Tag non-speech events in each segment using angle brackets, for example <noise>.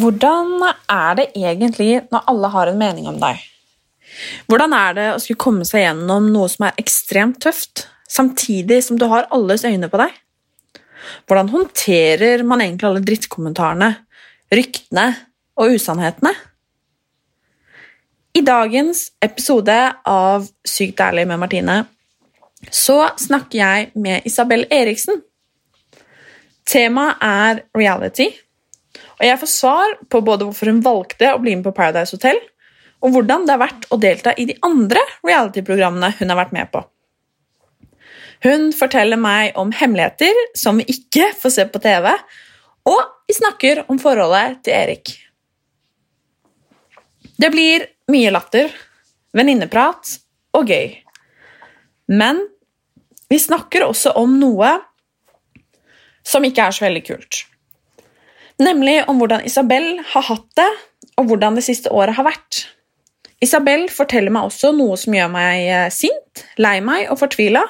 Hvordan er det egentlig når alle har en mening om deg? Hvordan er det å skulle komme seg gjennom noe som er ekstremt tøft, samtidig som du har alles øyne på deg? Hvordan håndterer man egentlig alle drittkommentarene, ryktene og usannhetene? I dagens episode av Sykt ærlig med Martine så snakker jeg med Isabel Eriksen. Temaet er reality. Og jeg får svar på både hvorfor hun valgte å bli med på Paradise Hotel, og hvordan det har vært å delta i de andre reality-programmene hun har vært med på. Hun forteller meg om hemmeligheter som vi ikke får se på TV, og vi snakker om forholdet til Erik. Det blir mye latter, venninneprat og gøy. Men vi snakker også om noe som ikke er så veldig kult. Nemlig om hvordan Isabel har hatt det, og hvordan det siste året har vært. Isabel forteller meg også noe som gjør meg eh, sint, lei meg og fortvila,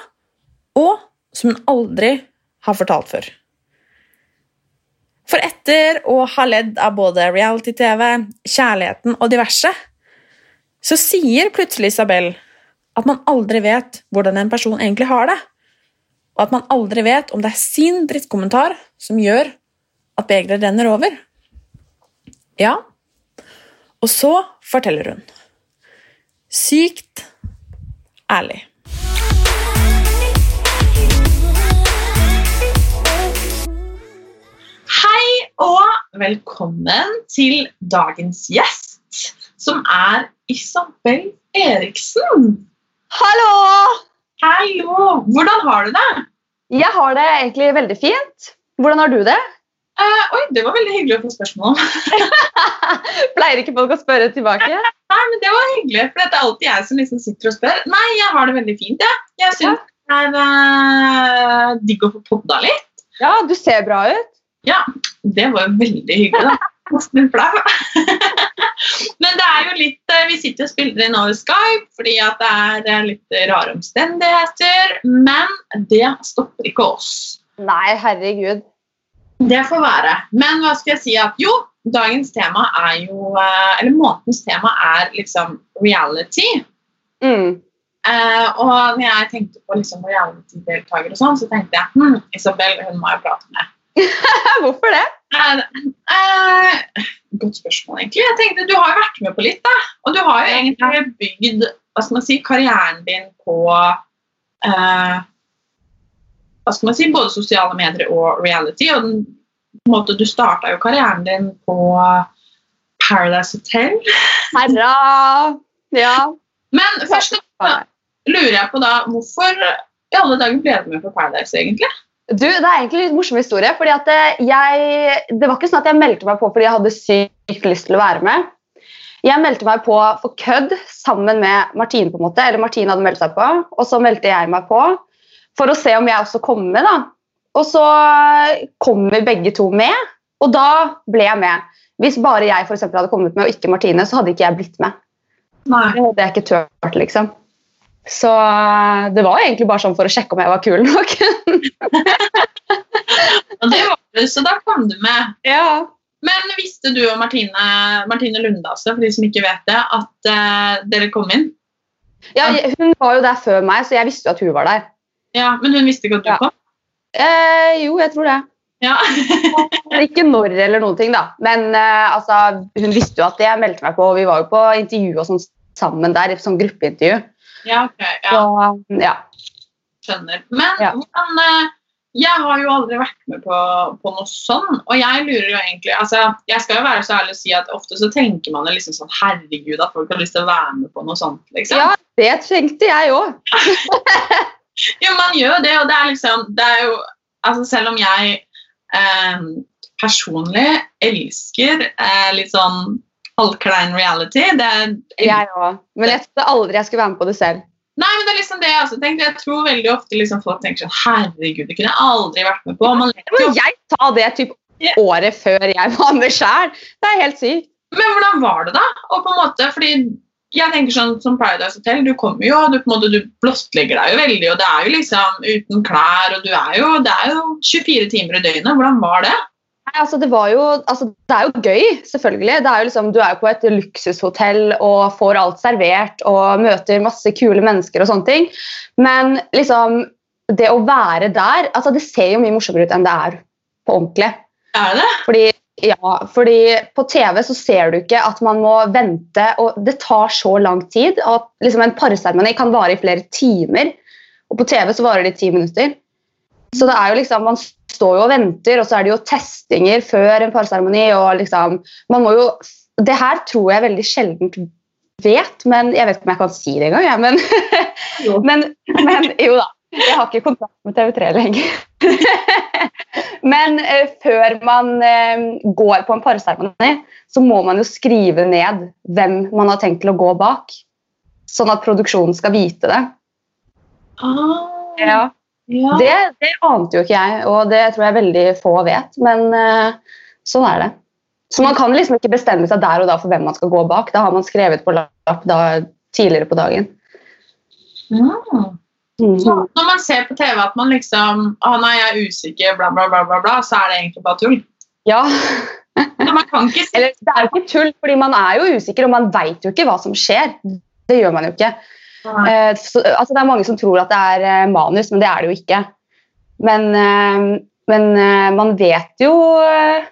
og som hun aldri har fortalt før. For etter å ha ledd av både reality-TV, kjærligheten og diverse, så sier plutselig Isabel at man aldri vet hvordan en person egentlig har det, og at man aldri vet om det er sin drittkommentar som gjør at begeret renner over. Ja, og så forteller hun. Sykt ærlig. Hei og velkommen til dagens gjest, som er Isabel Eriksen. Hallo! Hallo! Hvordan har du det? Jeg har det egentlig veldig fint. Hvordan har du det? Eh, oi, Det var veldig hyggelig å få spørsmål om. <laughs> Pleier ikke folk å spørre tilbake? Nei, men Det var hyggelig, for det er alltid jeg som liksom sitter og spør. Nei, jeg har det veldig fint. Ja. Jeg syns det er uh, digg å få podda litt. Ja, du ser bra ut. Ja, det var veldig hyggelig. da. Nesten flau. <laughs> Men det er jo litt eh, Vi sitter og spiller inn over Skype fordi at det er litt rare omstendigheter. Men det stopper ikke oss. Nei, herregud. Det får være. Men hva skal jeg si at jo, dagens tema er jo eh, Eller månedens tema er liksom reality. Mm. Uh, og når jeg tenkte på liksom reality-deltakere og sånn, så tenkte jeg hm, Isabel hun må jeg prate med. <laughs> Hvorfor det? Uh, uh, godt spørsmål, egentlig. Jeg tenkte Du har jo vært med på litt, da. Og du har jo egentlig bygd hva skal man si, karrieren din på hva skal man si, både sosiale medier og reality. og den, på en måte, Du starta jo karrieren din på Paradise Hotel. Herra! Ja. Men først lurer jeg på da, hvorfor i alle dager ble du med på Paradise, egentlig? Du, Det er egentlig litt morsom historie. fordi at eh, jeg, Det var ikke sånn at jeg meldte meg på fordi jeg hadde sykt lyst til å være med. Jeg meldte meg på for kødd sammen med Martine. på en måte, eller Martine hadde meldt seg på, og så meldte jeg meg på for å se om jeg også kom med. da. Og så kom vi begge to med, og da ble jeg med. Hvis bare jeg for eksempel, hadde kommet med, og ikke Martine, så hadde ikke jeg blitt med. Nei. Det hadde jeg ikke tørt, liksom. Så det var egentlig bare sånn for å sjekke om jeg var kul nok. Og det var du, så da kom du med. ja. Men visste du og Martine, Martine Lunde, altså, for de som ikke vet det, at uh, dere kom inn? Ja, hun var jo der før meg, så jeg visste jo at hun var der. Ja, Men hun visste ikke at du Ja. kom? Eh, jo, jeg tror det. Ja. <laughs> Ikke når eller noen ting, da. Men eh, altså, hun visste jo at jeg meldte meg på, og vi var jo på intervju og sånn sammen der, sånn gruppeintervju. ja, ok. Ja, Så, ja. skjønner. Men Ja. hvordan eh, Jeg har jo aldri vært med på, på noe sånn, og jeg lurer jo egentlig altså, Jeg skal jo være så ærlig å si at ofte så tenker man liksom sånn Herregud, at folk har lyst til å være med på noe sånt, liksom. ja, det tenkte jeg òg. <laughs> <laughs> Jo, man gjør det, og det er liksom det er jo, altså Selv om jeg eh, personlig elsker eh, litt sånn halvklein reality det er, Jeg òg. Men jeg trodde aldri jeg skulle være med på det selv. Nei, men det er liksom det jeg også tenkte. Jeg tror veldig ofte liksom folk tenker sånn Herregud, det kunne jeg aldri vært med på. Man Men jeg sa det typ året før jeg var med sjøl. Det er helt sykt. Men hvordan var det da? Og på en måte, fordi jeg tenker sånn som Paradise Hotel, du kommer jo, du, måte, du blottlegger deg jo veldig, og det er jo liksom uten klær, og du er jo, det er jo 24 timer i døgnet. Hvordan var det? Nei, altså, det, var jo, altså, det er jo gøy, selvfølgelig. Det er jo liksom, du er jo på et luksushotell og får alt servert og møter masse kule mennesker og sånne ting. Men liksom, det å være der altså, Det ser jo mye morsommere ut enn det er på ordentlig. Er det det? Fordi, ja, fordi på TV så ser du ikke at man må vente, og det tar så lang tid. At liksom en parseremoni kan vare i flere timer, og på TV så varer det i ti minutter. Så det er jo liksom, man står jo og venter, og så er det jo testinger før en parseremoni. og liksom, man må jo, Det her tror jeg veldig sjeldent vet, men jeg vet ikke om jeg kan si det engang. Ja, men, <laughs> men, men jo da. Jeg har ikke kontakt med TV3 lenger. <laughs> Men eh, før man eh, går på en parseremoni, så må man jo skrive ned hvem man har tenkt til å gå bak. Sånn at produksjonen skal vite det. Ah, Ja. ja. Det, det ante jo ikke jeg, og det tror jeg veldig få vet. Men eh, sånn er det. Så man kan liksom ikke bestemme seg der og da for hvem man skal gå bak. Da har man skrevet på lapp tidligere på dagen. Mm. Så når man ser på TV at man liksom Å nei, jeg er usikker, bla, bla, bla, bla, så er det egentlig bare tull. Ja, man kan ikke si eller Det er jo ikke tull, fordi man er jo usikker, og man veit jo ikke hva som skjer. Det gjør man jo ikke. Eh, så, altså, det er mange som tror at det er eh, manus, men det er det jo ikke. Men, eh, men eh, man vet jo eh,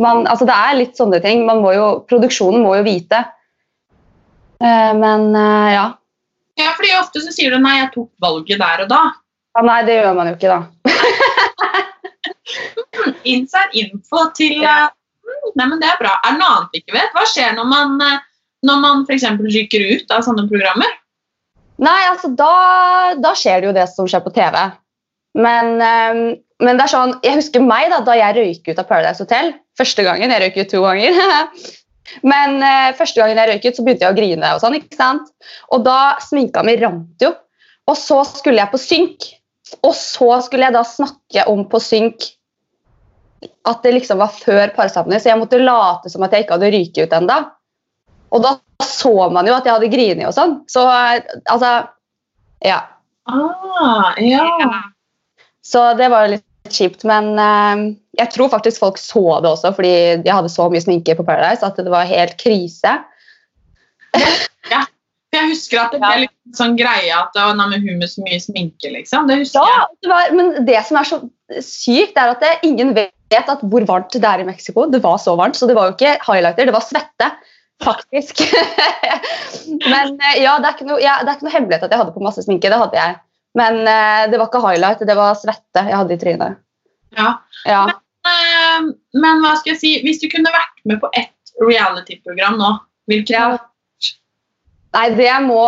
man, altså, Det er litt sånne ting. Man må jo, produksjonen må jo vite. Eh, men ja. Ja, fordi ofte så sier du nei, jeg tok valget der og da. ja. Nei, det gjør man jo ikke, da. <laughs> Inside info til Ja. eh, Nei, men det er bra. Er det noe annet vi ikke vet? Hva skjer når man, eh, når man f.eks. ryker ut av sånne programmer? Nei, altså da, da skjer det jo det som skjer på TV. Men, um, men det er sånn, jeg husker meg da, da jeg røyk ut av Paradise Hotel. Første gangen. Jeg røyk ut to ganger. <laughs> men eh, første gangen jeg røyket, så begynte jeg å grine. Og sånn, ikke sant? Og da sminka mi rant jo. Og så skulle jeg på synk. Og så skulle jeg da snakke om på synk at det liksom var før parseremoni, så jeg måtte late som at jeg ikke hadde ryket ut ennå. Og da så man jo at jeg hadde grinet og sånn. Så eh, altså Ja. Ah, ja. Så det var litt kjipt. Men eh, jeg tror faktisk folk så det også, fordi jeg hadde så mye sminke på Paradise at det var helt krise. ja. Jeg husker at det ble Ja. litt sånn greie at det var hun med så mye sminke, liksom. Det husker Ja, det var, men det som er så sykt, er at det, ingen vet at hvor varmt det er i Mexico. Det var så varmt, så det var jo ikke highlighter, det var svette. Faktisk. <laughs> men eh, ja, det er, noe, ja, det er ikke noe hemmelighet at jeg hadde på masse sminke. Det hadde jeg. Men eh, det var ikke highlight, det var svette jeg hadde i trynet. Ja. Ja. Eh, men hva skal jeg si, hvis du kunne vært med på ett reality-program nå, hvilket Ja. Nei, det må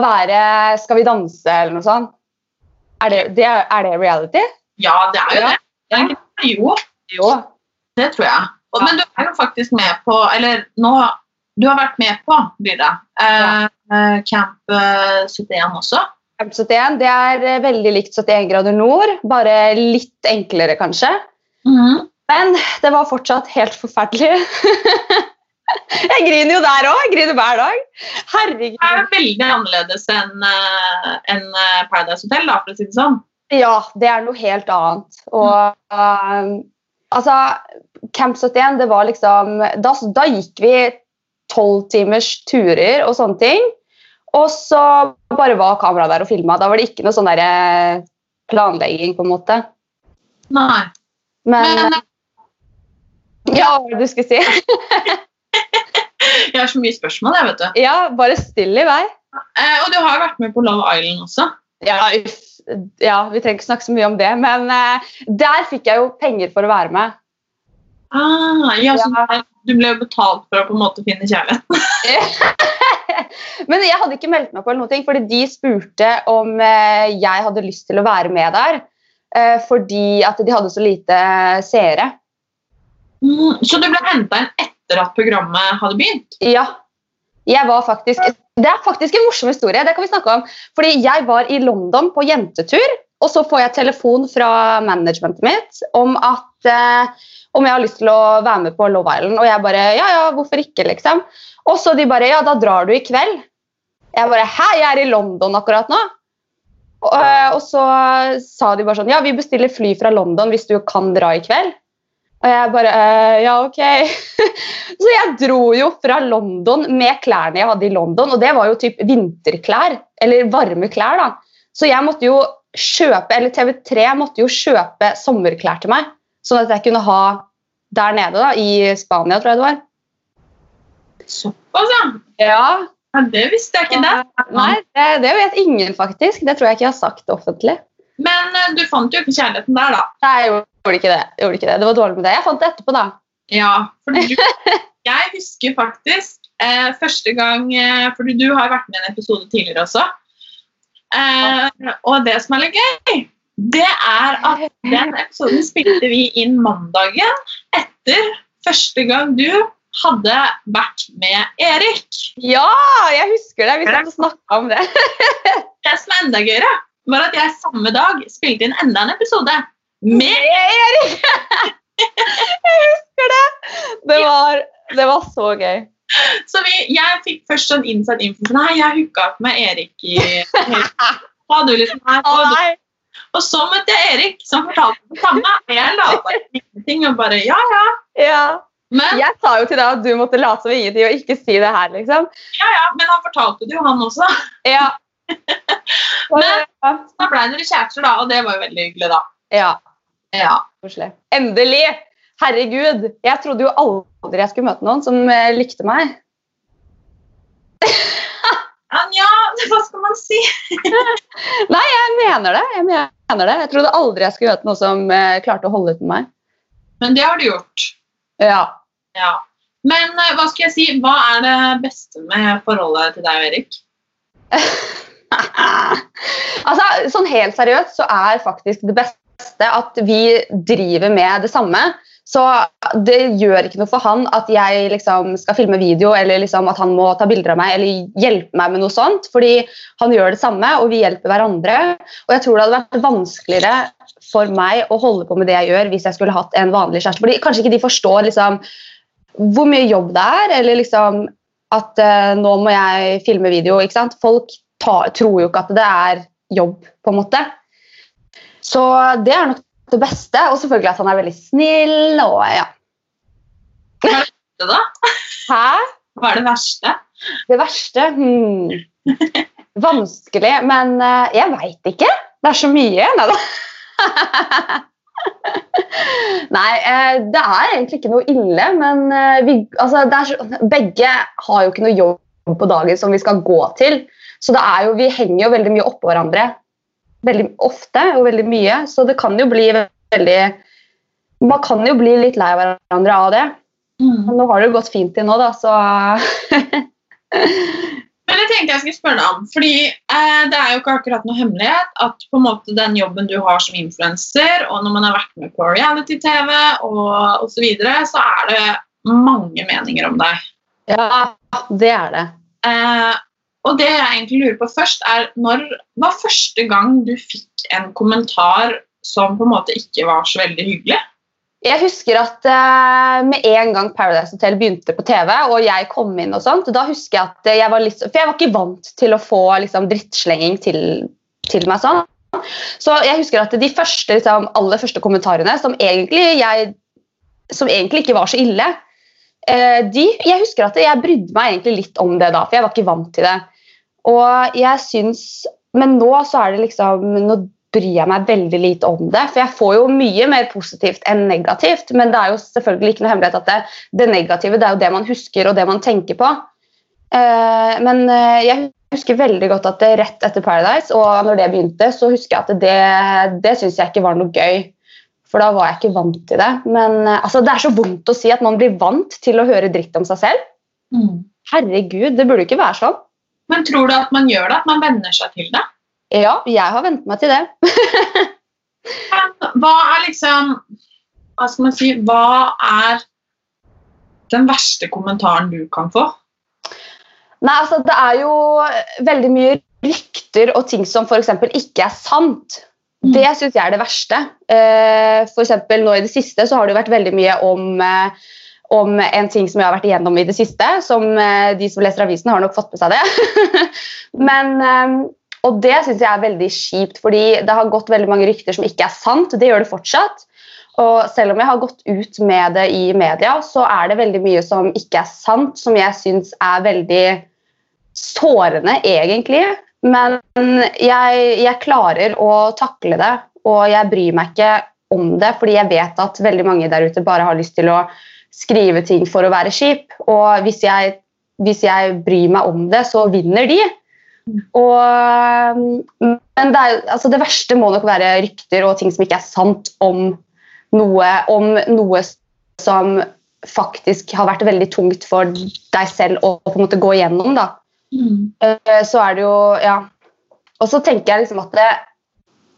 være Skal vi danse eller noe sånt. Er det, det, er det reality? Ja, det er jo Ja. det. det er jo, Jo. det tror jeg. Og. Men du er jo faktisk med på Eller nå Du har vært med på, blir det, eh, eh, Camp eh, 71 også. Camp 71 det er eh, veldig likt 71 grader nord, bare litt enklere kanskje. Mm. Men det var fortsatt helt forferdelig. <laughs> jeg griner jo der òg. Griner hver dag. Herregud. Det er veldig annerledes enn en eh, Paradise Hotel, da, for å si det sånn. Ja, det er noe helt annet. Og um, altså Camp 71, det var liksom Da, da gikk vi tolv timers turer og sånne ting. Og så bare var kameraet der og filma. Da var det ikke noe sånn der eh, planlegging, på en måte. Nei. Men, Men Ja, hva var det du skulle si? <laughs> jeg har så mye spørsmål, jeg, vet du. ja, bare still i vei. Eh, og du har vært med på Love Island også. Ja, ja, vi trenger ikke snakke så mye om det, men eh, der fikk jeg jo penger for å være med. Ah, ja, Ja. Du ble jo betalt for å på en måte finne kjærlighet. <laughs> <laughs> Men jeg hadde ikke meldt meg på, eller noe, fordi de spurte om eh, jeg hadde lyst til å være med der. eh, fordi at de hadde så lite seere. Mm, så du ble henta inn etter at programmet hadde begynt? Ja. Jeg var faktisk, det er faktisk en morsom historie. det kan vi snakke om. Fordi Jeg var i London på jentetur, og så får jeg telefon fra managementet mitt om at eh, om jeg har lyst til å være med på Love Island. Og jeg bare ja, ja, hvorfor ikke, liksom. Og så de bare ja, da drar du i kveld. Jeg bare hæ, jeg er i London akkurat nå. Og, eh, så sa de bare sånn ja, vi bestiller fly fra London hvis du kan dra i kveld. Og jeg bare «Eh, ja, ok. <laughs> så jeg dro jo fra London med klærne jeg hadde i London, og det var jo typ vinterklær, eller varme klær, da. Så jeg måtte jo kjøpe, eller TV3 måtte jo kjøpe sommerklær til meg, sånn at jeg kunne ha der nede, da, i Spania, tror jeg det var. Såpass, ja. Ja. Det visste jeg ikke. det. Nei, det, det vet ingen, faktisk. Det tror jeg ikke jeg har sagt offentlig. Men eh, du fant jo ikke kjærligheten der, da. Nei, jeg gjorde ikke det. Jeg gjorde ikke det. Det var dårlig med det. Jeg fant det etterpå, da. Ja, for du, <laughs> jeg husker faktisk eh, første gang eh, For du har vært med i en episode tidligere også. Eh, og det som er litt gøy, det er at den episoden spilte vi inn mandagen etter første gang du hadde vært med Erik. Ja, jeg husker det. Vi satt og snakka om det. <laughs> Det som er enda gøyere, var at jeg samme dag spilte inn enda en episode med Erik! <laughs> jeg husker det! Det var, det var så gøy. Så vi, jeg fikk først sånn innsatt info. Nei, jeg hooka opp med Erik i <laughs> Var du liksom her? Å, nei. Og så møtte jeg Erik, som fortalte det samme. Jeg la bare ingenting og bare ja, ja. Ja. Men, Jeg sa jo til deg at du måtte late som ingenting og ikke si det her, liksom. ja, ja, men han fortalte det jo, han også. Ja. <laughs> Men- Da ble dere kjærester, da, og det var jo veldig hyggelig, da. ja. Ja. Endelig! Herregud. Jeg trodde jo aldri jeg skulle møte noen som eh, likte meg. Hva skal man si? <laughs> Nei, jeg mener det. Jeg mener det. Jeg trodde aldri jeg skulle møte noen som eh, klarte å holde ut med meg. Men det har du gjort. Ja. Ja. Men eh, hva skal jeg si, hva er det beste med forholdet til deg og Erik? <laughs> altså, sånn helt seriøst så er faktisk det beste at vi driver med det samme. Så det gjør ikke noe for han at jeg liksom skal filme video eller liksom at han må ta bilder av meg eller hjelpe meg med noe sånt, fordi han gjør det samme, og vi hjelper hverandre. Og jeg tror det hadde vært vanskeligere for meg å holde på med det jeg gjør hvis jeg skulle hatt en vanlig kjæreste. Fordi kanskje ikke de forstår liksom, hvor mye jobb det er, eller liksom at uh, nå må jeg filme video. ikke sant? Folk tar, tror jo ikke at det er jobb, på en måte. Så det er nok det beste. Og selvfølgelig at han er veldig snill og ja. Hva er Det verste, da? Hæ? Hva er det verste? Det verste? Hmm. Vanskelig, men eh, jeg veit ikke. Det er så mye. Nei da. <laughs> Nei, eh, det er egentlig ikke noe ille, men eh, vi, altså, er begge har jo ikke noe jobb på dagen som vi skal gå til. Så det jo, vi henger jo veldig mye oppå hverandre veldig ofte og veldig mye. Så det kan jo bli veldig Man kan jo bli litt lei hverandre av det. Men nå har det jo gått fint til nå, da, så <laughs> Men det tenkte jeg skulle spørre deg om, fordi eh, det er jo ikke akkurat noe hemmelighet at på en måte den jobben du har som influenser, og når man har vært med på reality-TV og osv., så, videre, så er det mange meninger om deg. Ja, det er det. Eh, og det jeg egentlig lurer på først, er når var første gang du fikk en kommentar som på en måte ikke var så veldig hyggelig? Jeg husker at eh, med en gang Paradise Hotel begynte på TV, og jeg kom inn, og sånt, da husker jeg at jeg var litt For jeg var ikke vant til å få liksom, drittslenging til, til meg sånn. Så jeg husker at de første, liksom, aller første kommentarene, som egentlig, jeg, som egentlig ikke var så ille eh, de, Jeg husker at jeg brydde meg egentlig litt om det da, for jeg var ikke vant til det. Og jeg syns Men nå så er det liksom Nå bryr jeg meg veldig lite om det. For jeg får jo mye mer positivt enn negativt. Men det er jo selvfølgelig ikke noe hemmelighet at det, det negative det er jo det man husker og det man tenker på. Uh, men eh, jeg husker veldig godt at det rett etter Paradise og når det begynte, så husker jeg at det, det syns jeg ikke var noe gøy. For da var jeg ikke vant til det. Men eh, altså, det er så vondt å si at man blir vant til å høre dritt om seg selv. Mm. Herregud, det burde ikke være sånn. Men tror du at man gjør det? At man venner seg til det? Ja, jeg har vent meg til det. <laughs> Hva er liksom Hva skal man si Hva er den verste kommentaren du kan få? Nei, altså Det er jo veldig mye rykter og ting som f.eks. ikke er sant. Det syns jeg er det verste. Eh, for nå i det siste så har det jo vært veldig mye om, eh, om en ting som jeg har vært igjennom i det siste. Som eh, de som leser avisen, har nok fått med seg det. <laughs> Men, eh, og det syns jeg er veldig kjipt, fordi det har gått veldig mange rykter som ikke er sant. Det gjør det fortsatt. Og selv om jeg har gått ut med det i media, så er det veldig mye som ikke er sant, som jeg syns er veldig sårende, egentlig. Men jeg, jeg klarer å takle det, og jeg bryr meg ikke om det, fordi jeg vet at veldig mange der ute bare har lyst til å skrive ting for å være kjip. Og hvis jeg, hvis jeg bryr meg om det, så vinner de. Og, men det, er, altså det verste må nok være rykter og ting som ikke er sant om noe, om noe som faktisk har vært veldig tungt for deg selv å på en måte gå igjennom. da. Mm. Så er det jo Ja. Og så tenker jeg liksom at det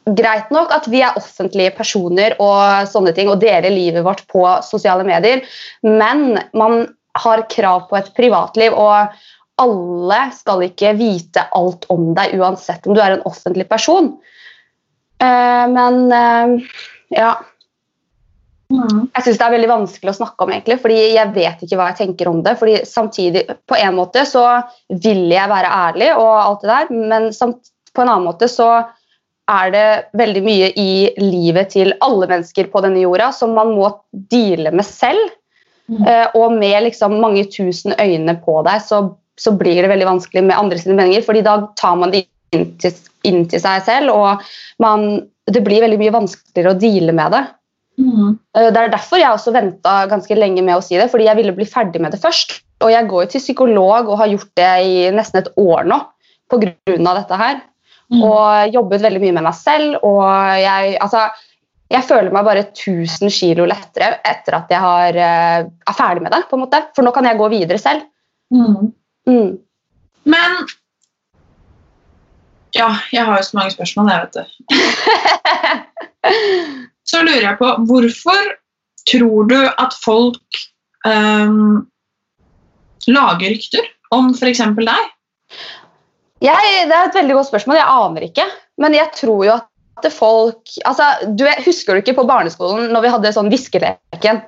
Greit nok at vi er offentlige personer og sånne ting, og deler livet vårt på sosiale medier, men man har krav på et privatliv, og alle skal ikke vite alt om deg uansett om du er en offentlig person. Uh, Men uh, ja. Jeg syns det er veldig vanskelig å snakke om, egentlig, fordi jeg vet ikke hva jeg tenker om det. fordi samtidig, På en måte så vil jeg være ærlig, og alt det der, men samt, på en annen måte så er det veldig mye i livet til alle mennesker på denne jorda som man må deale med selv. Mm. og med liksom mange tusen øyne på deg, så, så blir det veldig vanskelig med andre sine meninger, fordi da tar man det inn til, inn til seg selv, og man, det blir veldig mye vanskeligere å deale med det. Mm. Det er derfor jeg også venta ganske lenge med å si det, fordi jeg ville bli ferdig med det først. Og jeg går jo til psykolog og har gjort det i nesten et år nå pga. dette her. Og jobbet veldig mye med meg selv. Og jeg, altså, jeg føler meg bare 1000 kilo lettere etter at jeg har, eh, er ferdig med det. på en måte. For nå kan jeg gå videre selv. Mm. Men Ja, jeg har jo så mange spørsmål, jeg, vet du. <laughs> Så lurer jeg på hvorfor tror du at folk um, lager rykter om f.eks. deg? Jeg, det er et veldig godt spørsmål. Jeg aner ikke. Men jeg tror jo at folk altså, du, Husker du ikke på barneskolen når vi hadde sånn hviskeleken?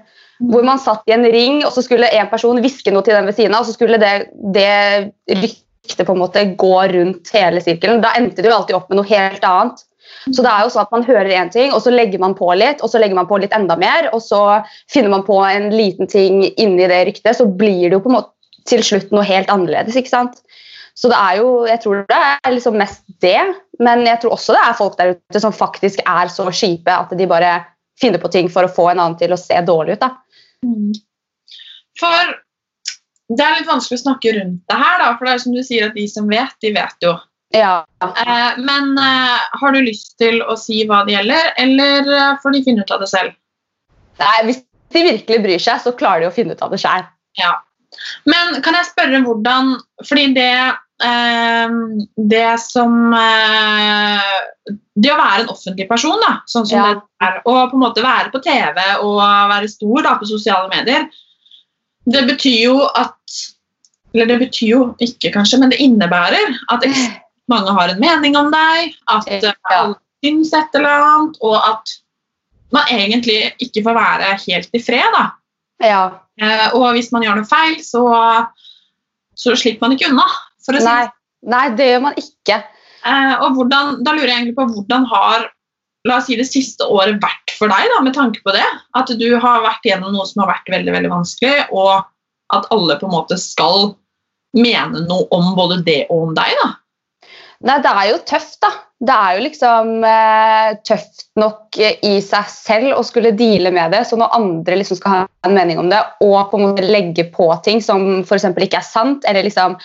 Hvor man satt i en ring, og så skulle en person hviske noe til den ved siden av, og så skulle det, det ryktet på en måte gå rundt hele sirkelen. Da endte det jo alltid opp med noe helt annet. Så det er jo sånn at Man hører én ting, og så legger man på litt, og så legger man på litt enda mer, og så finner man på en liten ting inni det ryktet, så blir det jo på en måte til slutt noe helt annerledes. ikke sant? Så det er jo, jeg tror det er liksom mest det, men jeg tror også det er folk der ute som faktisk er så kjipe at de bare finner på ting for å få en annen til å se dårlig ut. da. For det er litt vanskelig å snakke rundt det her, da, for det er som du sier at de som vet, de vet jo. Ja. Eh, men eh, har du lyst til å si hva det gjelder, eller eh, får de finne ut av det selv? Nei, Hvis de virkelig bryr seg, så klarer de å finne ut av det sjøl. Ja. Men kan jeg spørre hvordan Fordi det Det som eh, Det å være en offentlig person, da, sånn som Ja. det er, og på en måte være på TV og være stor da, på sosiale medier, det betyr jo at Eller det betyr jo ikke, kanskje, men det innebærer at mange har en mening om deg, at eh, Ja. alle syns et eller annet, og at man egentlig ikke får være helt i fred. da. Ja. Eh, og hvis man gjør noe feil, så, så slipper man ikke unna. For å si. Nei, det. nei, det gjør man ikke. Eh, og hvordan, da lurer jeg egentlig på hvordan har la oss si det siste året vært for deg, da, med tanke på det? At du har vært gjennom noe som har vært veldig veldig vanskelig, og at alle på en måte skal mene noe om både det og om deg. da. Nei, det er jo tøft, da. Det er jo liksom eh, tøft nok eh, i seg selv å skulle deale med det, så når andre liksom skal ha en mening om det, og på en måte legge på ting som f.eks. ikke er sant, eller liksom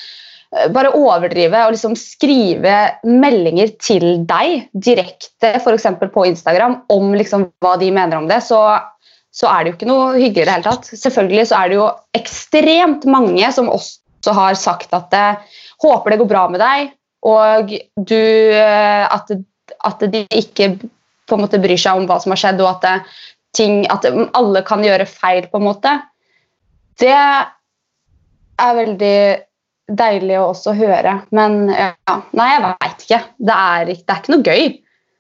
bare overdrive og liksom skrive meldinger til deg direkte f.eks. på Instagram om liksom hva de mener om det, så, så er det jo ikke noe hyggelig i det hele tatt. Selvfølgelig så er det jo ekstremt mange som også har sagt at det, håper det går bra med deg, og du, eh, at, at, de ikke på en måte bryr seg om hva som har skjedd, og at, det, ting, at alle kan gjøre feil, på en måte. Det er veldig deilig å også høre. Men ja, nei, jeg veit ikke. Det er, det er, ikke noe gøy.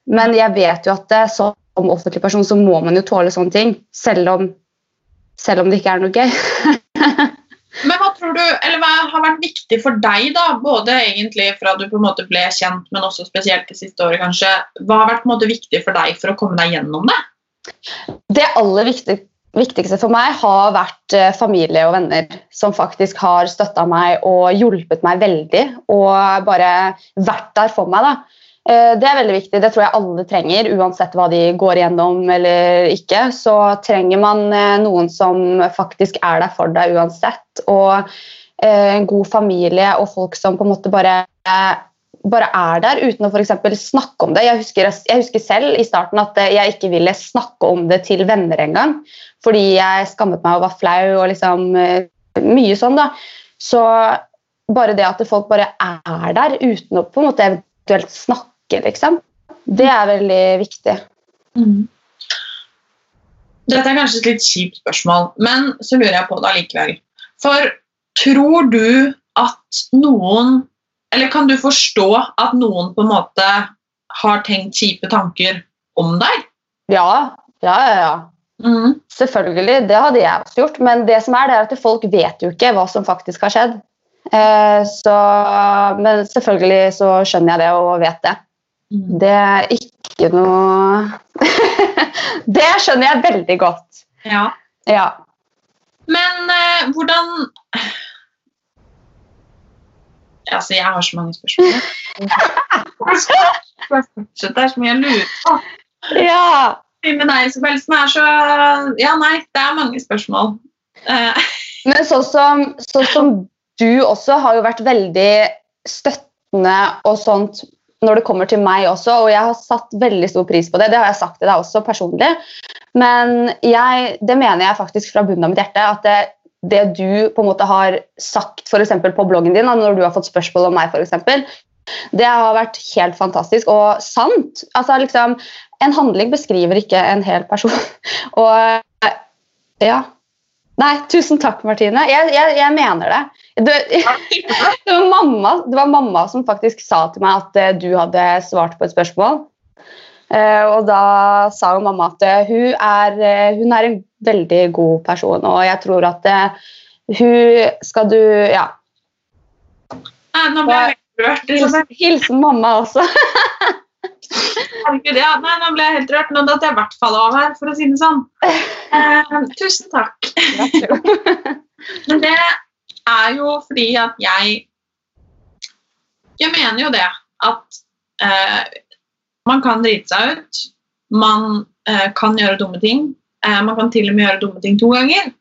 Men jeg vet jo at det, som offentlig person så må man jo tåle sånne ting, selv om, selv om det ikke er noe gøy. <laughs> Men hva tror du, eller hva har vært viktig for deg, da, både egentlig fra du på en måte ble kjent, men også spesielt det siste året, kanskje. Hva har vært på en måte viktig for deg for å komme deg gjennom det? Det aller viktig, viktigste for meg har vært eh, familie og venner som faktisk har støtta meg og hjulpet meg veldig. Og bare vært der for meg. da. Eh, det er veldig viktig. Det tror jeg alle trenger, uansett hva de går igjennom eller ikke. Så trenger man eh, noen som faktisk er der for deg uansett. Og en god familie og folk som på en måte bare, bare er der uten å for snakke om det. Jeg husker, jeg husker, selv i starten at jeg ikke ville snakke om det til venner engang. Fordi jeg skammet meg og var flau og liksom mye sånn, da. Så bare det at folk bare er der uten å på en måte eventuelt snakke liksom. Det er veldig viktig. Mm. Dette er kanskje et litt kjipt spørsmål, men så lurer jeg på det allikevel. For tror du at noen Eller kan du forstå at noen på en måte har tenkt kjipe tanker om deg? Ja. Ja, ja, ja. Mm. Selvfølgelig. Det hadde jeg også gjort. Men det som er, det er at folk vet jo ikke hva som faktisk har skjedd. Eh, så, men selvfølgelig så skjønner jeg det og vet det. Mm. Det er ikke noe <laughs> Det skjønner jeg veldig godt. Ja. ja. Men eh, hvordan Altså, jeg har så mange spørsmål. <laughs> Det er så mye jeg lurer på. Ja. Med deg, Isabel, som er så Ja, nei, det er mange spørsmål. Eh. <laughs> Men sånn som, så som du også har jo vært veldig støttende og sånt når det kommer til meg også, og jeg har satt veldig stor pris på det. Det har jeg sagt til deg også personlig. Men jeg, det mener jeg faktisk fra bunnen av mitt hjerte. at det, det du på en måte har sagt for på bloggen din, når du har fått spørsmål om meg, for eksempel, det har vært helt fantastisk og sant. Altså, liksom, en handling beskriver ikke en hel person. <laughs> og ja. Nei, tusen takk, Martine. Jeg, jeg, jeg mener det. Det, <laughs> det, var mamma, det, var mamma, som faktisk sa til meg at eh, du hadde svart på et spørsmål. Uh, og da sa jo mamma at uh, hun, er, hun, er, en veldig god person, og jeg tror at hun skal du Ja. Nå ble jeg rørt. Hilsen, hilsen mamma også. <laughs> Herregud, ja. Nei, nå ble jeg helt rørt. Nå datt jeg i hvert fall av her, for å si det sånn. tusen takk. Men det er jo fordi at jeg Jeg mener jo det at eh, man kan drite seg ut. Man eh, kan gjøre dumme ting. Eh, man kan til og med gjøre dumme ting to ganger.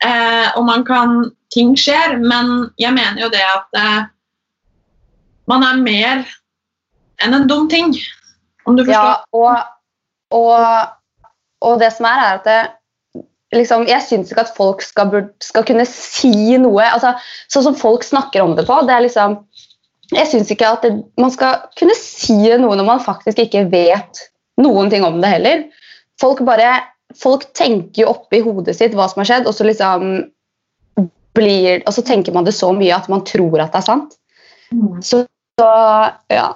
Eh, og man kan Ting skjer, men jeg mener jo det at eh, man er mer enn en dum ting. Om du forstår? Ja, og, og, og det som er, er at det, liksom, Jeg syns ikke at folk skal, skal, kunne si noe altså, Sånn som folk snakker om det på. det er liksom Jeg syns ikke at det, man skal kunne si noe når man faktisk ikke vet noen ting om det heller. Folk bare folk tenker jo oppi hodet sitt hva som har skjedd, og så liksom blir, og så tenker man det så mye at man tror at det er sant. Så, så, ja.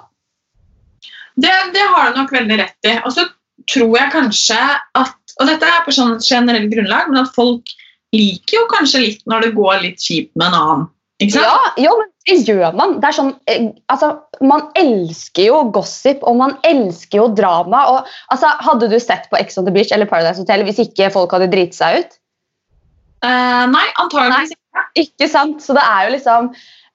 Det, det, har du nok veldig rett i. Og så tror jeg kanskje at og dette er på sånn generelt grunnlag, men at folk liker jo kanskje litt når det går litt kjipt med en annen. Ikke sant? Ja, jo, men det gjør man. Det sånn, eh, altså, man elsker jo gossip, og man elsker jo drama. Og, altså, hadde du sett på Ex on the Beach eller Paradise Hotel hvis ikke folk hadde driti seg ut? Uh, nei, antageligvis ikke. Ikke sant? Så det er jo liksom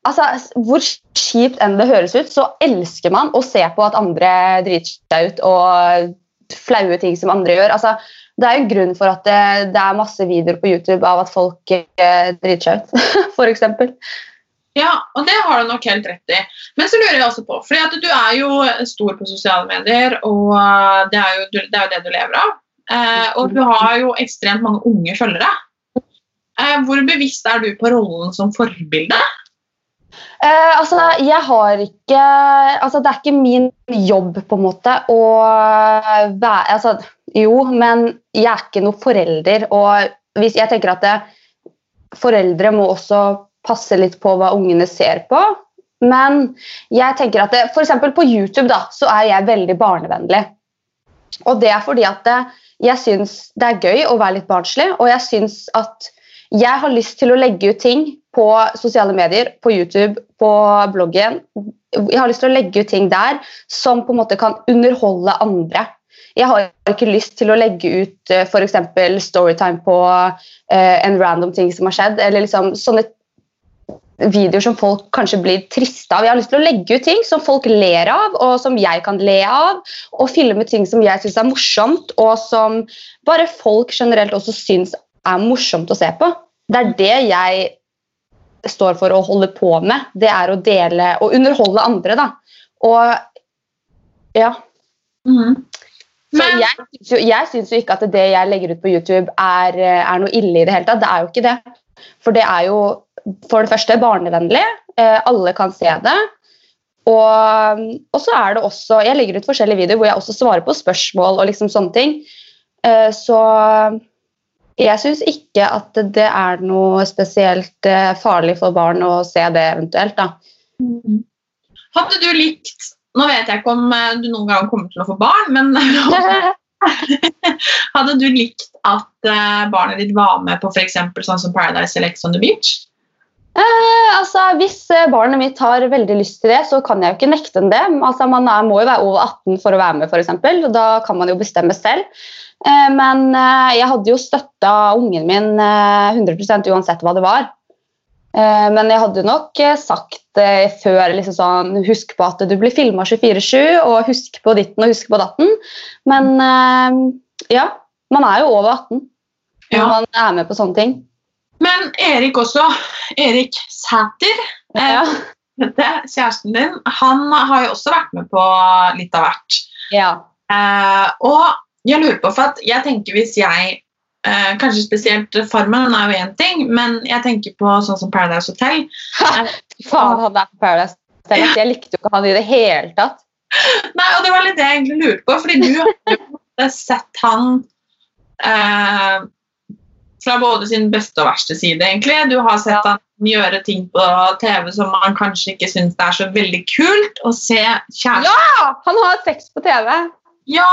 altså, Hvor kjipt enn det høres ut, så elsker man å se på at andre driter seg ut og flaue ting som andre gjør. Altså, det er jo en grunn for at det, det er masse videoer på YouTube av at folk eh, driter seg ut, <laughs> f.eks. Ja, og det har du nok helt rett i. Men så lurer jeg også på, fordi du er jo stor på sosiale medier, og eh, det er jo det, er jo det du lever av. Eh, og du har jo ekstremt mange unge følgere. Eh, hvor bevisst er du på rollen som forbilde? Eh, altså, jeg har ikke Altså, det er ikke min jobb, på en måte, å være altså, Jo, men jeg er ikke noen forelder, og hvis jeg tenker at det, foreldre må også passe litt på hva ungene ser på. Men jeg tenker at f.eks. for eksempel på YouTube da, så er jeg veldig barnevennlig. Og det er fordi at det, jeg syns det er gøy å være litt barnslig, og jeg syns at jeg har lyst til å legge ut ting på sosiale medier, på YouTube, på bloggen. Jeg har lyst til å legge ut ting der som på en måte kan underholde andre. Jeg har ikke lyst til å legge ut uh, f.eks. storytime på uh, en random ting som har skjedd, eller liksom sånne videoer som folk kanskje blir triste av. Jeg har lyst til å legge ut ting som folk ler av, og som jeg kan le av. Og filme ting som jeg syns er morsomt, og som bare folk generelt også syns er morsomt å se på. Det er det jeg står for å holde på med. Det er å dele og underholde andre, da. Og ja. Mm. Så jeg syns jo, jo ikke at det jeg legger ut på YouTube, er, er, noe ille i det hele tatt. Det er jo ikke det. For det er jo for det første barnevennlig. Eh, alle kan se det. Og, og, så er det også Jeg legger ut forskjellige videoer hvor jeg også svarer på spørsmål og liksom sånne ting. Eh, så jeg syns ikke at det er noe spesielt eh, farlig for barn å se det eventuelt, da. Mm. Hadde du likt Nå vet jeg ikke om du noen gang kommer til å få barn, men <laughs> Hadde du likt at barnet ditt var med på f.eks. sånn som Paradise eller Ex on the Beach? Eh, altså, Hvis barnet mitt har veldig lyst til det, så kan jeg jo ikke nekte dem det. Altså, man er, må jo være over 18 for å være med, f.eks. Da kan man jo bestemme selv. Eh, men eh, jeg hadde jo støtta ungen min 100% uansett hva det var. Men jeg hadde nok sagt før liksom sånn, Husk på at du blir filma 24-7, og husk på ditten og husk på datten. Men ja, man er jo over 18 når ja. man er med på sånne ting. Men Erik også, Erik Sæter, ja. <laughs> Dette, kjæresten din, han har jo også vært med på litt av hvert. Ja. Eh, og jeg lurer på, for at jeg tenker hvis jeg eh, Kanskje spesielt Farmen er jo én ting, men jeg tenker på sånn som Paradise Hotel. Faen, han er på Paradise Hotel. Jeg likte jo ikke han i det hele tatt. <laughs> Nei, og det var litt det jeg egentlig lurte på, fordi du har jo sett han eh, fra både sin beste og verste side, egentlig. Du har sett han gjøre ting på TV som man kanskje ikke syns er så veldig kult å se kjæresten Ja! Han har sex på TV. Ja!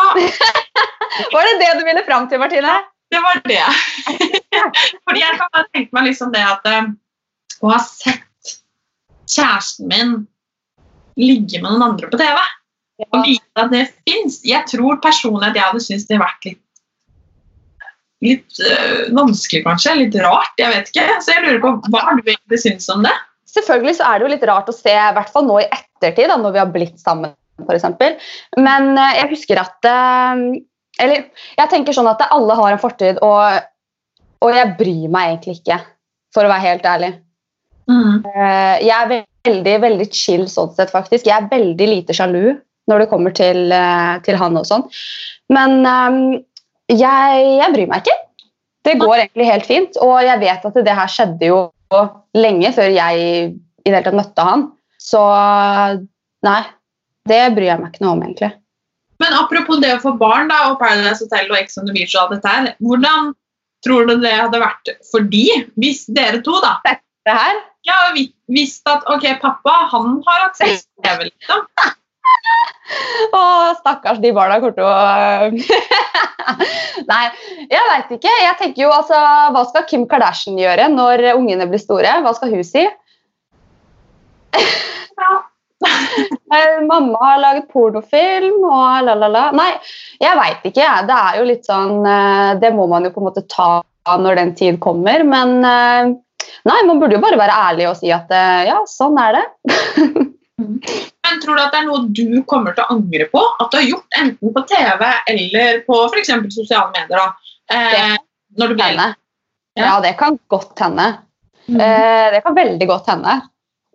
<laughs> var det det du ville fram til, Martine? Det var det. <laughs> Fordi jeg kan bare tenke meg liksom det at uh, å ha sett kjæresten min ligge med noen andre på TV, ja. og vite at det fins Jeg tror personlig at jeg hadde syntes det hadde vært litt litt øh, vanskelig, kanskje. Litt rart. Jeg vet ikke. Så jeg lurer på hva du egentlig syns om det? Selvfølgelig så er det jo litt rart å se, i hvert fall nå i ettertid, da, når vi har blitt sammen f.eks. Men øh, jeg husker at øh, Eller jeg tenker sånn at alle har en fortid, og, og, jeg bryr meg egentlig ikke, for å være helt ærlig. Mm. Jeg er veldig, veldig chill sånn sett, faktisk. Jeg er veldig lite sjalu når det kommer til, til han og sånn. Men jeg, jeg, bryr meg ikke. Det går egentlig helt fint. Og jeg vet at det her skjedde jo lenge før jeg i det hele tatt møtte han. Så nei, det bryr jeg meg ikke noe om, egentlig. Men apropos det å få barn da, og Paradise Hotel og Ex on the Beach og alt dette her, hvordan tror du det hadde vært for de, hvis dere to da Dette her? Ja, visst at ok, pappa han har hatt sex med TV, liksom. <laughs> Å, stakkars de barna kommer til å Nei, jeg veit ikke. Jeg tenker jo altså, Hva skal Kim Kardashian gjøre når ungene blir store? Hva skal hun si? Ja. <laughs> Mamma har laget pornofilm og la, la, la. Nei, jeg veit ikke. Det er jo litt sånn eh, Det må man jo på en måte ta når den tid kommer. Men eh, Nei, man burde jo bare være ærlig og si at eh, ja, sånn er det. <laughs> Men tror du at det er noe du kommer til å angre på? At du har gjort enten på TV eller på f.eks. sosiale medier? da? Eh, når du Henne. Ja. Ja, det kan godt hende. Mm. Eh, det kan veldig godt hende.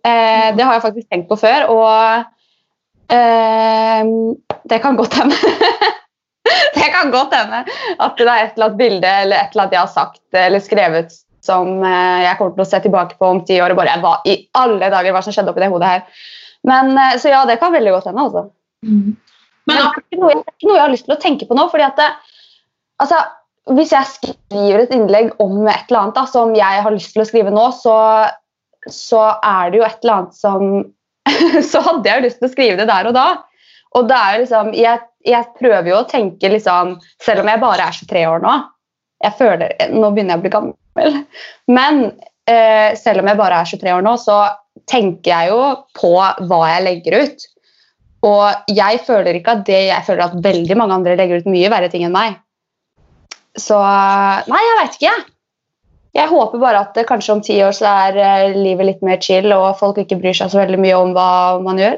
Eh, det har jeg faktisk tenkt på før, og eh, det kan godt hende. <laughs> det kan godt hende at det er et eller annet bilde eller et eller annet jeg har sagt eller skrevet som eh, jeg kommer til å se tilbake på om ti år og bare Hva i alle dager hva som skjedde oppi det hodet her? Men, eh, så ja, det kan veldig godt hende. altså. Mm. Men det er ikke noe, noe jeg har lyst til å tenke på nå. fordi at det, altså, Hvis jeg skriver et innlegg om et eller annet da, som jeg har lyst til å skrive nå, så, så er det jo et eller annet som <laughs> Så hadde jeg jo lyst til å skrive det der og da. Og det er jo liksom, jeg, jeg prøver jo å tenke liksom Selv om jeg bare er 23 år nå jeg føler, Nå begynner jeg å bli gammel. Men eh, selv om jeg bare er 23 år nå, så tenker jeg jo på hva jeg legger ut. Og jeg føler ikke at det Jeg føler at veldig mange andre legger ut mye verre ting enn meg. Så Nei, jeg veit ikke, jeg. Jeg håper bare at kanskje om ti år så er eh, livet litt mer chill, og folk ikke bryr seg så veldig mye om hva man gjør.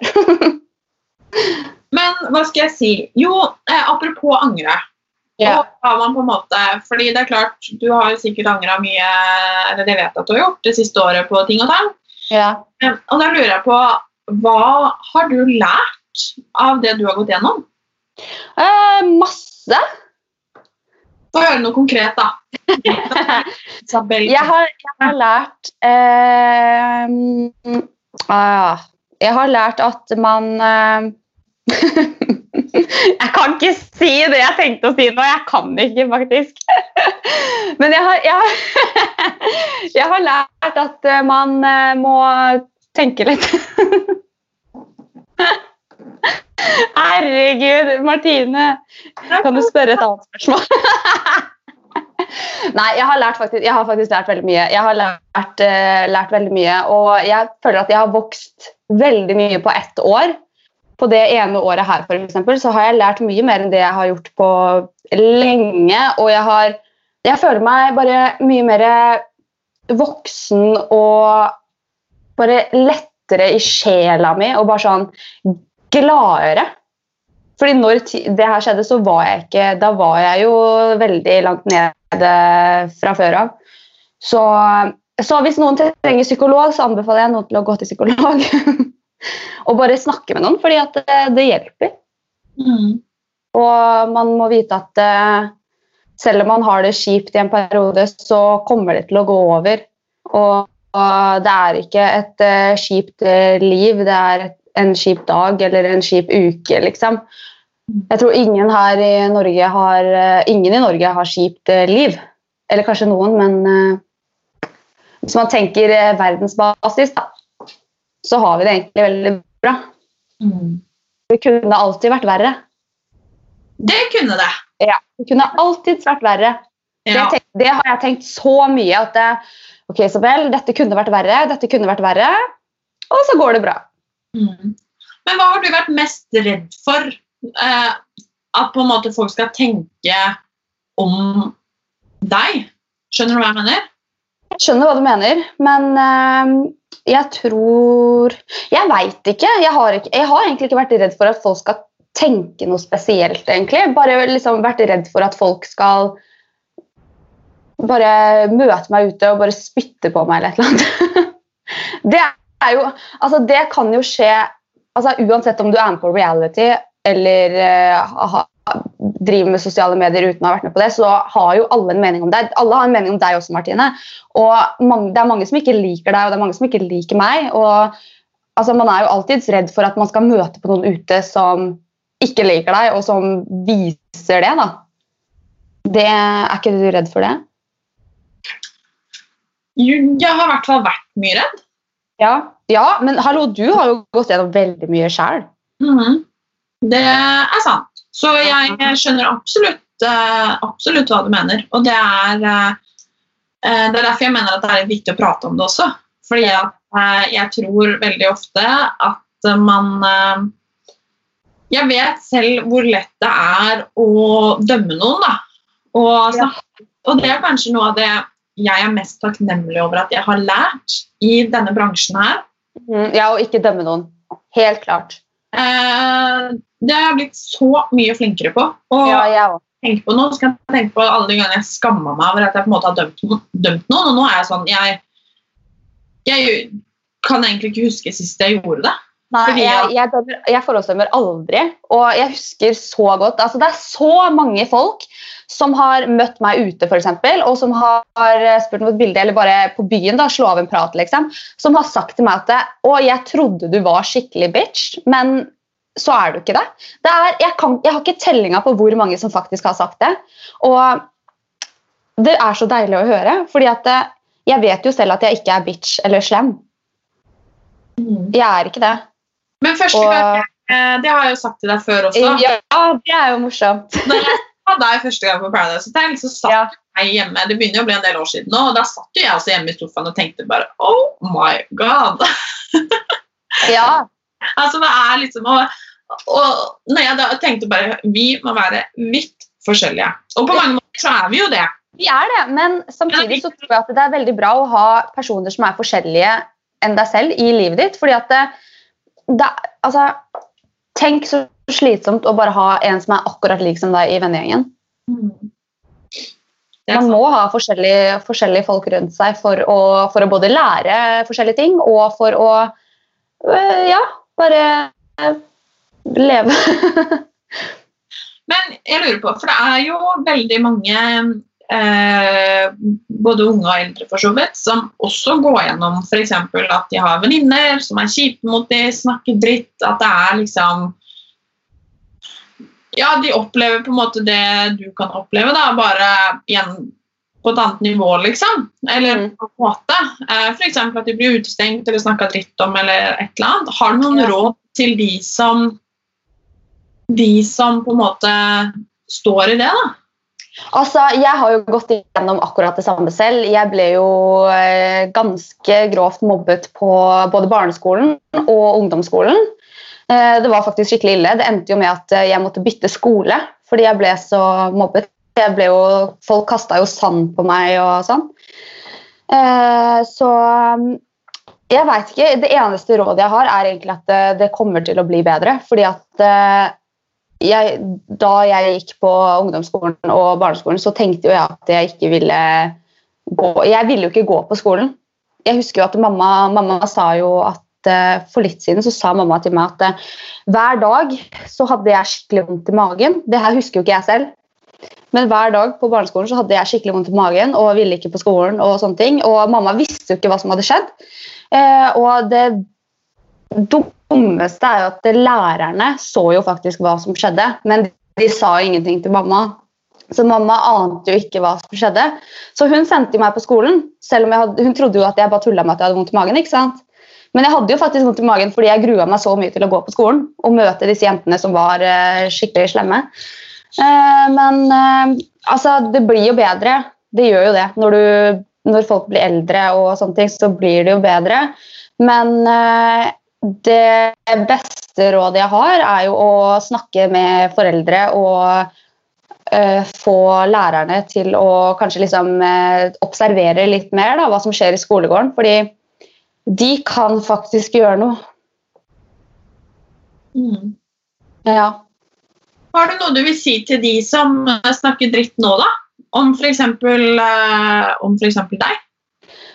<laughs> Men hva skal jeg si? Jo, eh, apropos angre. Og har man på en måte, fordi det er klart, Du har jo sikkert angra mye eller det vet jeg at du har gjort det siste året på ting og tang. Eh, Og da lurer jeg på Hva har du lært av det du har gått gjennom? Eh, masse. Få høre noe konkret, da. <laughs> Jeg har, jeg har lært eh, ah, Jeg har lært at man eh, <laughs> Jeg kan ikke si det jeg tenkte å si nå. Jeg kan ikke, faktisk. <laughs> Men jeg har, jeg har, jeg har lært at eh, man eh, må tenke litt. Herregud, Martine. Kan du spørre et annet spørsmål? <laughs> Nei, jeg har, faktisk, jeg har faktisk lært veldig mye. Jeg har lært, uh, lært veldig mye, og jeg føler at jeg har vokst veldig mye på ett år. På det ene året her for eksempel, så har jeg lært mye mer enn det jeg har gjort på lenge. Og jeg, har, jeg føler meg bare mye mer voksen og bare lettere i sjela mi og bare sånn gladere. Fordi når det her skjedde, så var jeg ikke Da var jeg jo veldig langt nede fra før av. Så, så hvis noen trenger psykolog, så anbefaler jeg noen til å gå til psykolog. <laughs> og bare snakke med noen, fordi at det, det hjelper. Mm. Og man må vite at eh, selv om man har det kjipt i en periode, så kommer det til å gå over. Og, og det er ikke et uh, kjipt eh, liv, det er et, en kjip dag eller en kjip uke, liksom. Jeg tror ingen her i Norge har eh, Ingen i Norge har kjipt eh, liv. Eller kanskje noen, men eh, hvis man tenker verdensbasis, da, så har vi det egentlig veldig bra. Mm. Det kunne alltid vært verre. Det kunne det. Ja, det kunne alltid vært verre. Det, Ja. tenk, det har jeg tenkt så mye at det, Ok, Isabel, dette kunne vært verre, dette kunne vært verre, og så går det bra. Mm. Men hva har du vært mest redd for? Eh, at på en måte folk skal tenke om deg? Skjønner du hva jeg mener? Jeg skjønner hva du mener, men eh, jeg tror Jeg veit ikke. Jeg har ikke. Jeg har egentlig ikke vært redd for at folk skal tenke noe spesielt, egentlig. Bare liksom vært redd for at folk skal bare møte meg ute og bare spytte på meg eller et eller annet. <laughs> det jo Altså, det kan jo skje altså, uansett om du er med på reality eller uh, ha, driver med sosiale medier uten å ha vært med på det, så har jo alle en mening om deg. Alle har en mening om deg også, Martine. Og mange, det er mange som ikke liker deg, og det er mange som ikke liker meg. Og altså, man er jo alltids redd for at man skal møte på noen ute som ikke liker deg, og som viser det, da. Det, er ikke du redd for det? Jeg har i hvert fall vært mye redd. Ja. Ja, men hallo, du har jo gått gjennom veldig mye sjøl. Mm. Det er sant. Så jeg skjønner absolutt, eh, absolutt hva du mener. Og det er, eh, eh, det er derfor jeg mener at det er viktig å prate om det også. Fordi jeg tror veldig ofte at man Jeg vet selv hvor lett det er å dømme noen, da. Og, og det er kanskje noe av det jeg er mest takknemlig over at jeg har lært i denne bransjen her. Mm, ja, og ikke dømme noen. Helt klart. Eh, det har jeg blitt så mye flinkere på. Og Ja, jeg også. tenk på nå, så kan jeg tenke på alle de gangene jeg skamma meg over at jeg på en måte har dømt, dømt noen. Og nå er jeg sånn Jeg, jeg kan egentlig ikke huske sist jeg gjorde det. Nei, jeg, jeg, dømmer, jeg forhåndsdømmer aldri. Og jeg husker så godt altså Det er så mange folk som har møtt meg ute, eksempel, og som har eh, spurt om et bilde, eller bare på byen, da, slå av en prat, liksom, som har sagt til meg at Å, jeg trodde du var skikkelig bitch, men så er du ikke det. det er, jeg, kan, jeg har ikke tellinga på hvor mange som faktisk har sagt det. Og det er så deilig å høre, fordi at eh, jeg vet jo selv at jeg ikke er bitch eller slem. Jeg er ikke det. Men første gang eh, Det har jeg jo sagt til deg før også. Ja, det er jo morsomt. <laughs> Når jeg sa deg første gang på Paradise Hotel, så satt jeg hjemme Det begynner jo å bli en del år siden nå, og da satt jeg også hjemme i sofaen og tenkte bare Oh my god! <laughs> Ja. altså det er liksom å og når jeg da tenkte bare Vi må være vidt forskjellige. Og på mange måter så er vi jo det. Vi er det, men samtidig så tror jeg at det er veldig bra å ha personer som er forskjellige enn deg selv i livet ditt. fordi at det, altså, Tenk så slitsomt å bare ha en som er akkurat lik som deg i vennegjengen. Man må ha forskjellige, forskjellige folk rundt seg for å, for å både lære forskjellige ting og for å øh, ja, bare øh, leve. <laughs> Men jeg lurer på, for det er jo veldig mange eh, både unge og eldre for så vidt, som også går gjennom f.eks. at de har venninner som er kjipe mot dem, snakker dritt, at det er liksom Ja, de opplever på en måte det du kan oppleve, da, bare igjen på et annet nivå, liksom. Eller på en måte. Eh, F.eks. at de blir utestengt eller snakka dritt om, eller et eller annet. Har du noen råd til de som de som på en måte står i det, da? Altså, Jeg har jo gått igjennom akkurat det samme selv. Jeg ble jo eh, ganske grovt mobbet på både barneskolen og ungdomsskolen. Eh, det var faktisk skikkelig ille. Det endte jo med at eh, jeg måtte bytte skole fordi jeg ble så mobbet. Ble jo, folk kasta jo sand på meg og sånn. Så mm, jeg veit ikke. Det eneste rådet jeg har, er egentlig at det, kommer til å bli bedre. Fordi at jeg, da jeg gikk på ungdomsskolen og barneskolen, så tenkte jo jeg at jeg ikke ville gå Jeg ville jo ikke gå på skolen. Jeg husker jo at mamma, mamma sa jo at eh, For litt siden så sa mamma til meg at eh, hver dag så hadde jeg skikkelig vondt i magen. Det her husker jo ikke jeg selv. Men hver dag på barneskolen så hadde jeg skikkelig vondt i magen og ville ikke på skolen. Og sånne ting. Og mamma visste jo ikke hva som hadde skjedd. Eh, og det dummeste er jo at lærerne så jo faktisk hva som skjedde, men de sa ingenting til mamma. Så mamma ante jo ikke hva som skjedde. Så hun sendte meg på skolen, selv om hadde, hun trodde jo at jeg bare tulla med at jeg hadde vondt i magen. ikke sant? Men jeg hadde jo faktisk vondt i magen fordi jeg grua meg så mye til å gå på skolen og møte disse jentene som var uh, skikkelig slemme. Uh, men uh, altså, det blir jo bedre. Det gjør jo det. Når, du, når folk blir eldre, og sånne ting, så blir det jo bedre. Men det beste rådet jeg har, er jo å snakke med foreldre og uh, få lærerne til å kanskje liksom uh, observere litt mer da, hva som skjer i skolegården. Fordi de kan faktisk gjøre noe. Mm. Ja. Har du noe du vil si til de som eh, snakker dritt nå, da? Om f.eks. Uh, om for eksempel deg?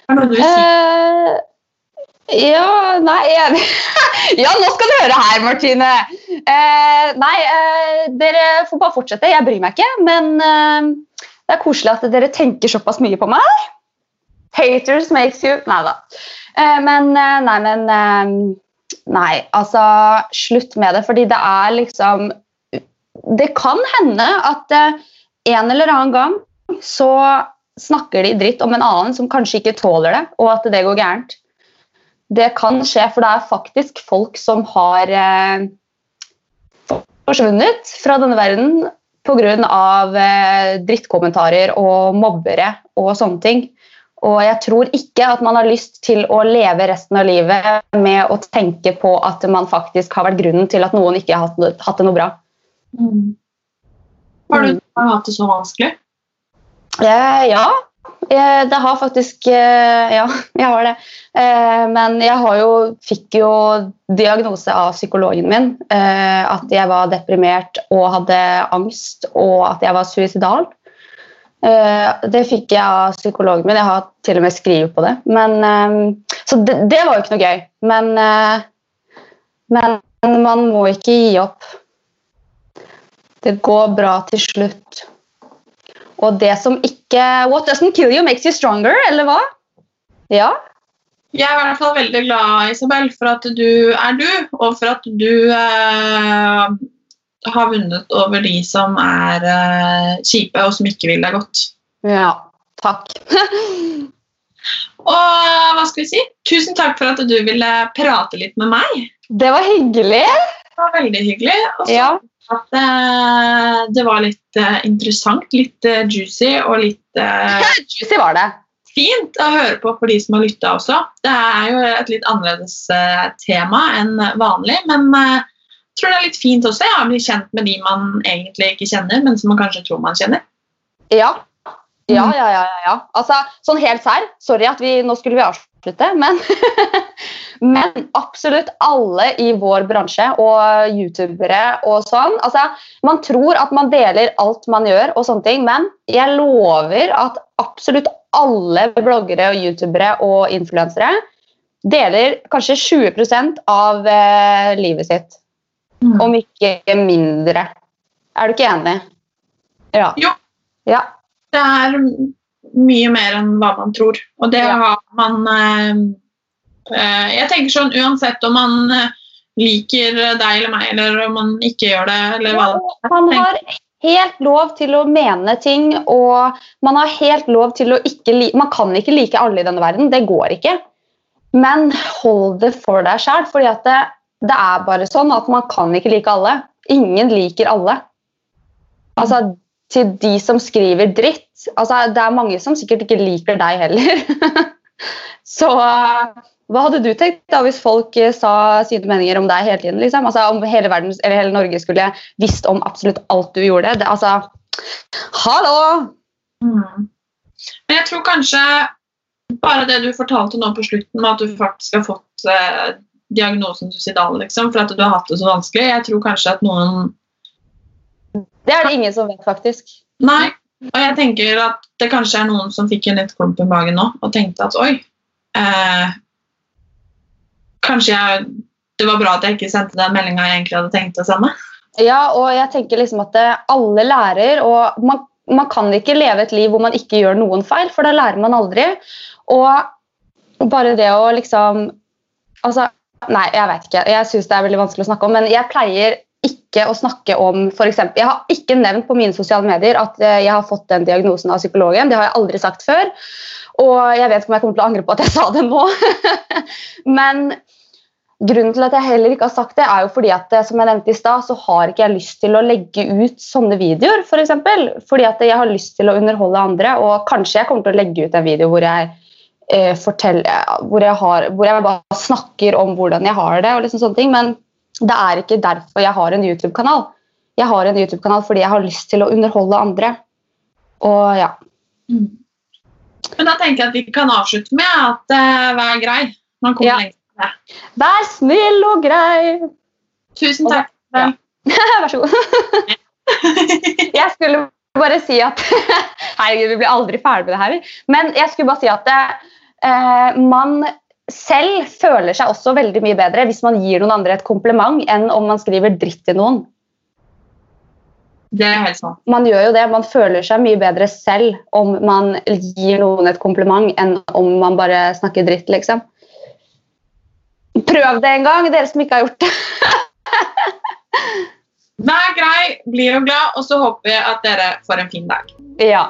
Har du noe du vil si? Ja, nei <laughs> Ja, nå skal du høre her, Martine. Eh, nei, eh, dere får bare fortsette. Jeg bryr meg ikke. Men eh, det er koselig at dere tenker såpass mye på meg. Haters makes you Nei da. Eh, men eh, Nei, men eh, Nei, altså Slutt med det, fordi det er liksom Det kan hende at en eller annen gang så snakker de dritt om en annen som kanskje ikke tåler det, og at det går gærent. Det kan skje, for det er faktisk folk som har eh, forsvunnet fra denne verden pga. Eh, drittkommentarer og mobbere og sånne ting. Og jeg tror ikke at man har lyst til å leve resten av livet med å tenke på at man faktisk har vært grunnen til at noen ikke har hatt, hatt det noe bra. Mm. Har du hatt det så vanskelig? Eh, ja, eh, det har faktisk eh, Ja, <laughs> jeg har det. Eh, Men jeg har jo, fikk jo diagnose av psykologen min. At jeg var deprimert og hadde angst, og at jeg var suicidal. Det fikk jeg av psykologen min. Jeg har til og med skrevet på det. Men, så det, det var jo ikke noe gøy. Men, men man må ikke gi opp. Det går bra til slutt. Og det som ikke What doesn't kill you makes you stronger, eller hva? Ja. Jeg er i hvert fall veldig glad Isabel, for at du er du, og for at du eh, har vunnet over de som er eh, kjipe og som ikke vil deg godt. Ja. Takk. <laughs> Og hva skal vi si? Tusen takk for at du ville prate litt med meg. Det var hyggelig. Det var veldig hyggelig. Og så Ja. At uh, det var litt uh, interessant, litt uh, juicy og litt Juicy var det. fint å høre på for de som har lytta også. Det er jo et litt annerledes tema enn vanlig, men jeg tror det er litt fint også ja, å bli kjent med de man egentlig ikke kjenner, men som man kanskje tror man kjenner. Ja. Ja, ja, ja. ja, ja. Altså, sånn helt sær. Sorry at vi nå skulle vi avslutte, men <laughs> Men absolutt alle i vår bransje og youtubere og sånn. Altså, man tror at man deler alt man gjør, og sånne ting, men jeg lover at absolutt alle bloggere og youtubere og influensere deler kanskje 20% av eh, livet sitt. Om ikke mindre. Er du ikke enig? Ja. Jo. Ja. Det er mye mer enn hva man tror, og det Ja. har man eh, Jeg tenker sånn uansett om man eh, liker deg eller meg, eller om man ikke gjør det, eller hva Man har helt lov til å mene ting, og man har helt lov til å ikke like Man kan ikke like alle i denne verden, det går ikke. Men hold det for deg sjæl, for det, det er bare sånn at man kan ikke like alle. Ingen liker alle. Altså, til de som skriver dritt altså, Det er mange som sikkert ikke liker deg heller. <laughs> Så hva hadde du tenkt da hvis folk eh, sa sine meninger om deg hele tiden? Liksom? Altså, om hele, verden, eller hele Norge skulle visst om absolutt alt du gjorde? Det, altså, hallo! Mm. Men jeg tror kanskje bare det du fortalte nå på slutten, med at du faktisk har fått eh, diagnosen suicidal, liksom, for at du har hatt det så vanskelig, jeg tror kanskje at noen Det er det ingen som vet, faktisk. Nei. Og jeg tenker at det kanskje er noen som fikk en litt klump i magen nå og tenkte at oi eh, Kanskje jeg, det var bra at jeg ikke sendte den meldinga jeg egentlig hadde tenkt å sende. Ja, og jeg tenker liksom at det, alle lærer, og man, man kan ikke leve et liv hvor man ikke gjør noen feil, for da lærer man aldri. Og bare det å liksom Altså, nei, jeg vet ikke. Jeg syns det er veldig vanskelig å snakke om, men jeg pleier ikke å snakke om for eksempel, Jeg har ikke nevnt på mine sosiale medier at eh, jeg har fått den diagnosen av psykologen. Det har jeg aldri sagt før. Og jeg vet ikke om jeg kommer til å angre på at jeg sa det nå. <laughs> men grunnen til at jeg heller ikke har sagt det, er jo fordi at eh, som jeg nevnte i stad, så har ikke jeg lyst til å legge ut sånne videoer, for eksempel. Fordi at jeg har lyst til å underholde andre, og kanskje jeg kommer til å legge ut en video hvor jeg eh, hvor jeg, har, hvor jeg bare snakker om hvordan jeg har det, og liksom sånne ting, men det er ikke derfor jeg har en YouTube-kanal. Jeg har en YouTube-kanal fordi jeg har lyst til å underholde andre. Og ja. Men da tenker jeg at vi kan avslutte med at uh, vær grei. Man kommer Ja. lenger med det. Vær snill og grei! Tusen takk. Ja. <laughs> Vær så god. <laughs> jeg skulle bare si at <laughs> Herregud, vi blir aldri ferdig med det her. Men jeg skulle bare si at eh, man selv føler seg også veldig mye bedre hvis man gir noen andre et kompliment, enn om man skriver dritt til noen. Det er helt sant. Man gjør jo det, man føler seg mye bedre selv om man gir noen et kompliment, enn om man bare snakker dritt, liksom. Prøv det en gang, dere som ikke har gjort det. <laughs> Vær grei, bli jo glad, og så håper jeg at dere får en fin dag. Ja.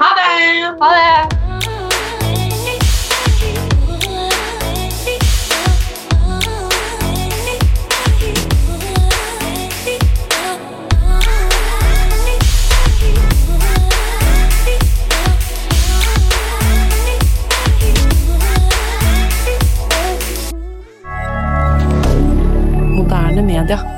Ha det! Ha det! moderne media.